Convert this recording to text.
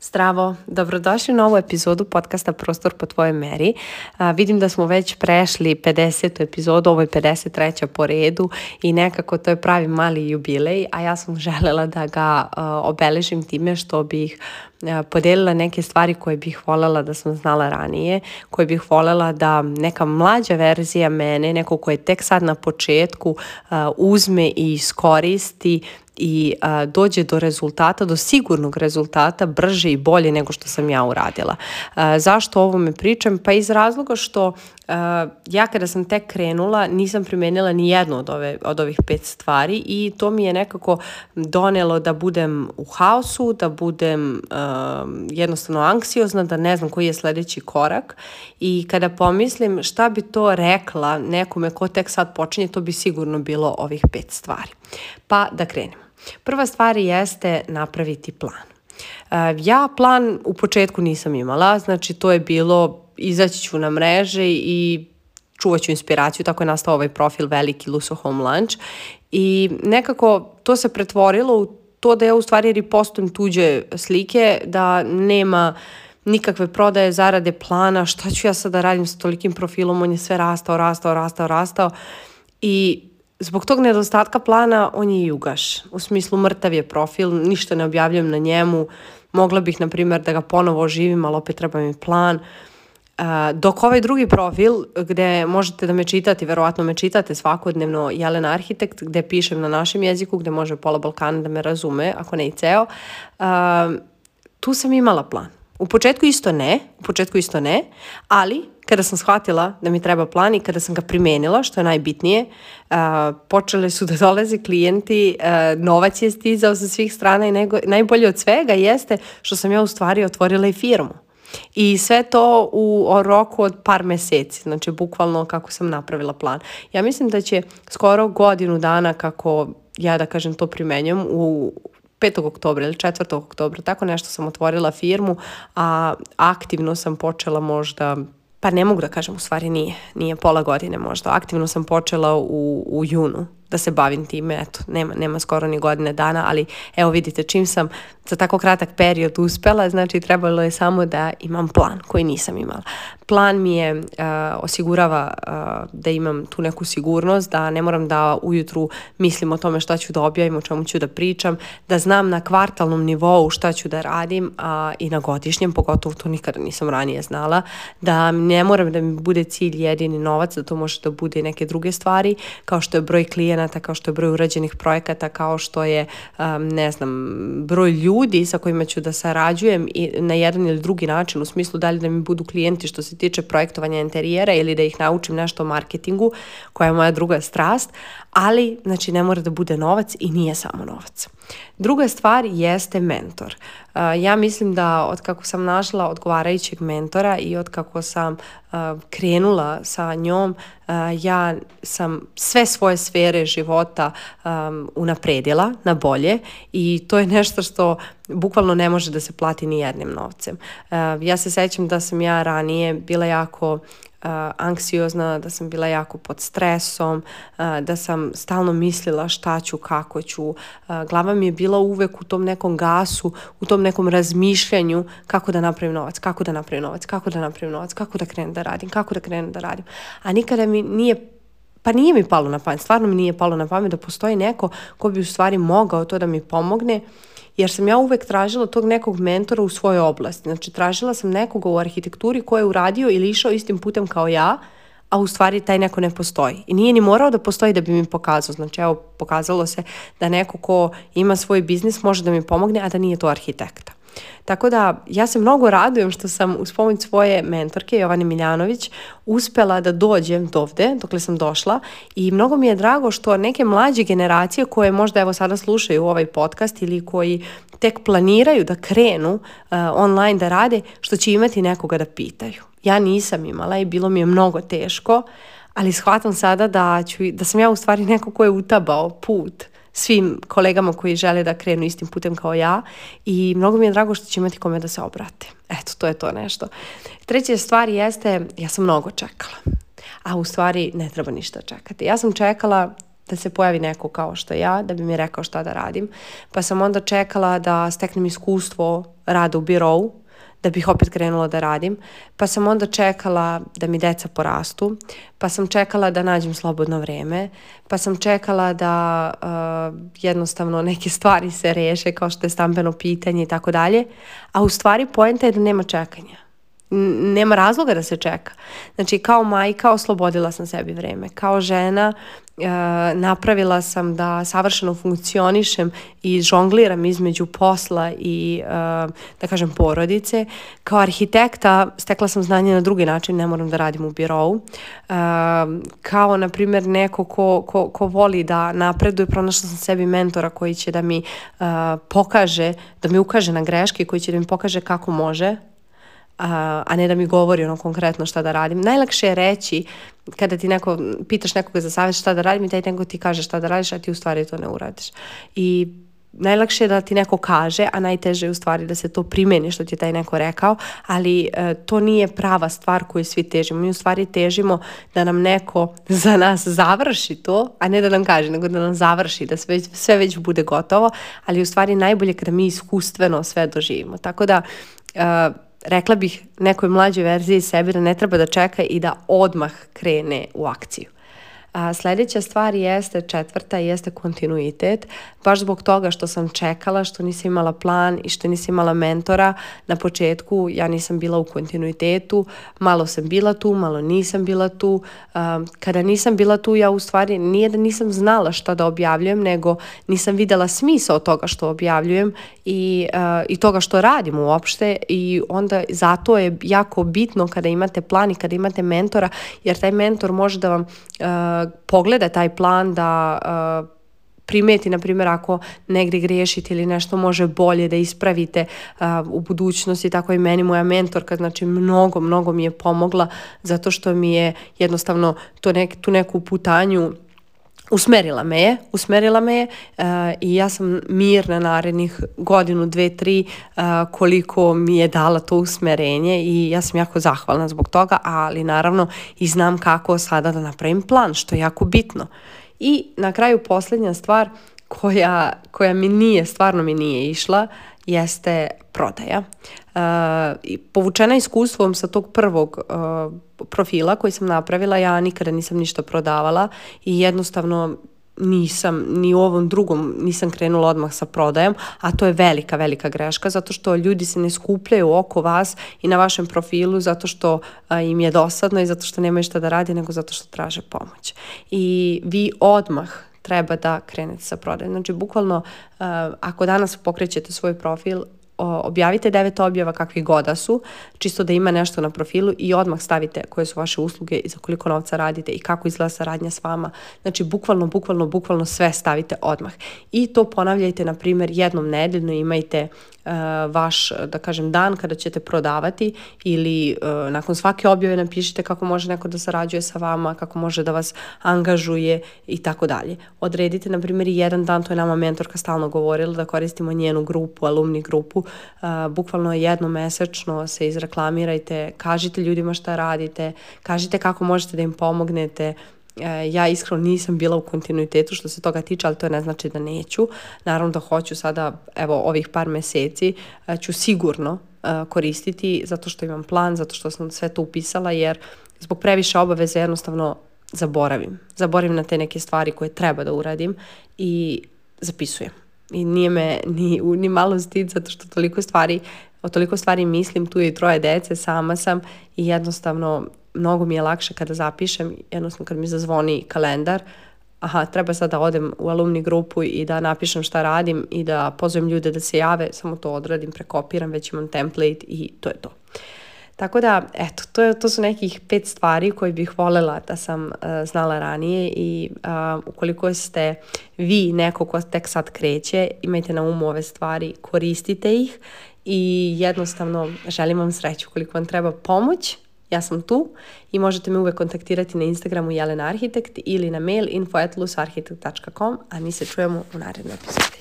Zdravo, dobrodošli u novu epizodu podcasta Prostor po tvojoj meri. A, vidim da smo već prešli 50. epizodu, ovo je 53. po redu i nekako to je pravi mali jubilej, a ja sam želela da ga a, obeležim time što bih E, podelila neke stvari koje bih volela da sam znala ranije, koje bih volela da neka mlađa verzija mene, neko ko je tek sad na početku, e, uzme i iskoristi i e, dođe do rezultata, do sigurnog rezultata brže i bolje nego što sam ja uradila. zašto o ovome pričam? Pa iz razloga što a, ja kada sam tek krenula nisam primenila ni jednu od, ove, od ovih pet stvari i to mi je nekako donelo da budem u haosu, da budem a, Um, jednostavno anksiozna, da ne znam koji je sledeći korak i kada pomislim šta bi to rekla nekome ko tek sad počinje, to bi sigurno bilo ovih pet stvari. Pa da krenemo. Prva stvar jeste napraviti plan. Uh, ja plan u početku nisam imala, znači to je bilo izaći ću na mreže i čuvat ću inspiraciju, tako je nastao ovaj profil veliki Luso Home Lunch i nekako to se pretvorilo u to da ja u stvari ripostujem tuđe slike, da nema nikakve prodaje, zarade, plana, šta ću ja sad da radim sa tolikim profilom, on je sve rastao, rastao, rastao, rastao i zbog tog nedostatka plana on je jugaš. U smislu mrtav je profil, ništa ne objavljam na njemu, mogla bih, na primjer, da ga ponovo oživim, ali opet treba mi plan. Uh, dok ovaj drugi profil gde možete da me čitate, verovatno me čitate svakodnevno Jelena Arhitekt gde pišem na našem jeziku gde može pola Balkana da me razume, ako ne i ceo, tu sam imala plan. U početku isto ne, u početku isto ne, ali kada sam shvatila da mi treba plan i kada sam ga primenila, što je najbitnije, uh, počele su da dolaze klijenti, uh, novac je stizao sa svih strana i nego, najbolje od svega jeste što sam ja u stvari otvorila i firmu. I sve to u roku od par meseci, znači bukvalno kako sam napravila plan. Ja mislim da će skoro godinu dana kako ja da kažem to primenjam u 5. oktobra ili 4. oktobra, tako nešto sam otvorila firmu, a aktivno sam počela možda pa ne mogu da kažem, u stvari nije, nije pola godine možda. Aktivno sam počela u, u junu da se bavim time, eto, nema, nema skoro ni godine dana, ali evo vidite, čim sam za tako kratak period uspela, znači trebalo je samo da imam plan koji nisam imala. Plan mi je, uh, osigurava uh, da imam tu neku sigurnost, da ne moram da ujutru mislim o tome šta ću da objavim, o čemu ću da pričam, da znam na kvartalnom nivou šta ću da radim a, i na godišnjem, pogotovo to nikada nisam ranije znala, da ne moram da mi bude cilj jedini novac, da to može da bude i neke druge stvari, kao što je broj klijenata klijenata, kao što je broj urađenih projekata, kao što je, um, ne znam, broj ljudi sa kojima ću da sarađujem i na jedan ili drugi način, u smislu da li da mi budu klijenti što se tiče projektovanja interijera ili da ih naučim nešto o marketingu, koja je moja druga strast, ali znači ne mora da bude novac i nije samo novac. Druga stvar jeste mentor. Uh, ja mislim da od kako sam našla odgovarajućeg mentora i od kako sam uh, krenula sa njom, uh, ja sam sve svoje sfere života um, unapredila na bolje i to je nešto što bukvalno ne može da se plati ni jednim novcem. E, ja se sećam da sam ja ranije bila jako uh, anksiozna, da sam bila jako pod stresom, uh, da sam stalno mislila šta ću, kako ću. Uh, glava mi je bila uvek u tom nekom gasu, u tom nekom razmišljanju kako da napravim novac, kako da napravim novac, kako da napravim novac, kako da krenem da radim, kako da krenem da radim. A nikada mi nije pa nije mi palo na pamet, stvarno mi nije palo na pamet da postoji neko ko bi u stvari mogao to da mi pomogne uh, jer sam ja uvek tražila tog nekog mentora u svojoj oblasti. Znači, tražila sam nekoga u arhitekturi ko je uradio ili išao istim putem kao ja, a u stvari taj neko ne postoji. I nije ni morao da postoji da bi mi pokazao. Znači, evo, pokazalo se da neko ko ima svoj biznis može da mi pomogne, a da nije to arhitekta. Tako da ja se mnogo radujem što sam uz pomoć svoje mentorke Jovane Miljanović uspela da dođem dovde, dokle sam došla i mnogo mi je drago što neke mlađe generacije koje možda evo sada slušaju ovaj podcast ili koji tek planiraju da krenu uh, online da rade, što će imati nekoga da pitaju. Ja nisam imala i bilo mi je mnogo teško, ali shvatam sada da, ću, da sam ja u stvari neko ko je utabao put svim kolegama koji žele da krenu istim putem kao ja i mnogo mi je drago što će imati kome da se obrate. Eto, to je to nešto. Treća stvar jeste, ja sam mnogo čekala. A u stvari ne treba ništa čekati. Ja sam čekala da se pojavi neko kao što ja, da bi mi rekao šta da radim. Pa sam onda čekala da steknem iskustvo rada u birovu, da bih opet krenula da radim, pa sam onda čekala da mi deca porastu, pa sam čekala da nađem slobodno vreme, pa sam čekala da uh, jednostavno neke stvari se reše kao što je stambeno pitanje i tako dalje, a u stvari poenta je da nema čekanja. N nema razloga da se čeka. Znači, kao majka oslobodila sam sebi vreme. Kao žena Eh, napravila sam da savršeno funkcionišem i žongliram između posla i eh, da kažem porodice. Kao arhitekta stekla sam znanje na drugi način, ne moram da radim u birovu. Eh, kao, na primjer, neko ko, ko, ko voli da napreduje, pronašla sam sebi mentora koji će da mi pokaže, da mi ukaže na greške, koji će da mi pokaže kako može, a, a ne da mi govori ono konkretno šta da radim. Najlakše je reći kada ti neko, pitaš nekoga za savjet šta da radim i taj neko ti kaže šta da radiš, a ti u stvari to ne uradiš. I najlakše je da ti neko kaže, a najteže je u stvari da se to primeni što ti je taj neko rekao, ali e, to nije prava stvar koju svi težimo. Mi u stvari težimo da nam neko za nas završi to, a ne da nam kaže, nego da nam završi, da sve, sve već bude gotovo, ali u stvari najbolje kada mi iskustveno sve doživimo. Tako da e, rekla bih nekoj mlađoj verziji sebe da ne treba da čeka i da odmah krene u akciju. A, sledeća stvar jeste, četvrta, jeste kontinuitet, baš zbog toga što sam čekala, što nisam imala plan i što nisam imala mentora. Na početku ja nisam bila u kontinuitetu, malo sam bila tu, malo nisam bila tu. kada nisam bila tu, ja u stvari nije da nisam znala šta da objavljujem, nego nisam videla smisao toga što objavljujem i, i toga što radim uopšte i onda zato je jako bitno kada imate plan i kada imate mentora, jer taj mentor može da vam pogleda taj plan, da uh, e, primeti, na primjer, ako negdje griješite ili nešto može bolje da ispravite uh, u budućnosti, tako i meni moja mentorka, znači mnogo, mnogo mi je pomogla zato što mi je jednostavno to nek, tu neku putanju usmerila me je, usmerila me je uh, i ja sam mirna narednih godinu, dve, tri uh, koliko mi je dala to usmerenje i ja sam jako zahvalna zbog toga, ali naravno i znam kako sada da napravim plan, što je jako bitno. I na kraju poslednja stvar koja, koja mi nije, stvarno mi nije išla jeste prodaja. E, povučena iskustvom sa tog prvog e, profila koji sam napravila, ja nikada nisam ništa prodavala i jednostavno nisam ni u ovom drugom nisam krenula odmah sa prodajom, a to je velika, velika greška zato što ljudi se ne skupljaju oko vas i na vašem profilu zato što a, im je dosadno i zato što nemaju šta da radi, nego zato što traže pomoć. I vi odmah treba da krenete sa prodajom. Znači, bukvalno, uh, ako danas pokrećete svoj profil, objavite devet objava kakvih goda da su, čisto da ima nešto na profilu i odmah stavite koje su vaše usluge i za koliko novca radite i kako izgleda saradnja s vama. Znači, bukvalno, bukvalno, bukvalno sve stavite odmah. I to ponavljajte, na primjer, jednom nedeljno imajte E, vaš, da kažem, dan kada ćete prodavati ili uh, nakon svake objave napišite kako može neko da sarađuje sa vama, kako može da vas angažuje i tako dalje. Odredite, na primjer, jedan dan, to je nama mentorka stalno govorila, da koristimo njenu grupu, alumni grupu, uh, bukvalno jedno mesečno se izreklamirajte, kažite ljudima šta radite, kažite kako možete da im pomognete, E, ja iskreno nisam bila u kontinuitetu što se toga tiče, ali to ne znači da neću. Naravno da hoću sada, evo, ovih par meseci e, ću sigurno e, koristiti zato što imam plan, zato što sam sve to upisala, jer zbog previše obaveze jednostavno zaboravim. Zaboravim na te neke stvari koje treba da uradim i zapisujem. I nije me ni, ni malo stid zato što toliko stvari, o toliko stvari mislim, tu je i troje dece, sama sam i jednostavno mnogo mi je lakše kada zapišem, jednostavno kad mi zazvoni kalendar, aha, treba sad da odem u alumni grupu i da napišem šta radim i da pozovem ljude da se jave, samo to odradim, prekopiram, već imam template i to je to. Tako da, eto, to, je, to su nekih pet stvari koje bih volela da sam uh, znala ranije i uh, ukoliko ste vi neko ko tek sad kreće, imajte na umu ove stvari, koristite ih i jednostavno želim vam sreću Ukoliko vam treba pomoć, Ja sam tu i možete me uvek kontaktirati na Instagramu Jelena Arhitekt ili na mail info.lusarhitekt.com, a mi se čujemo u narednoj epizodi.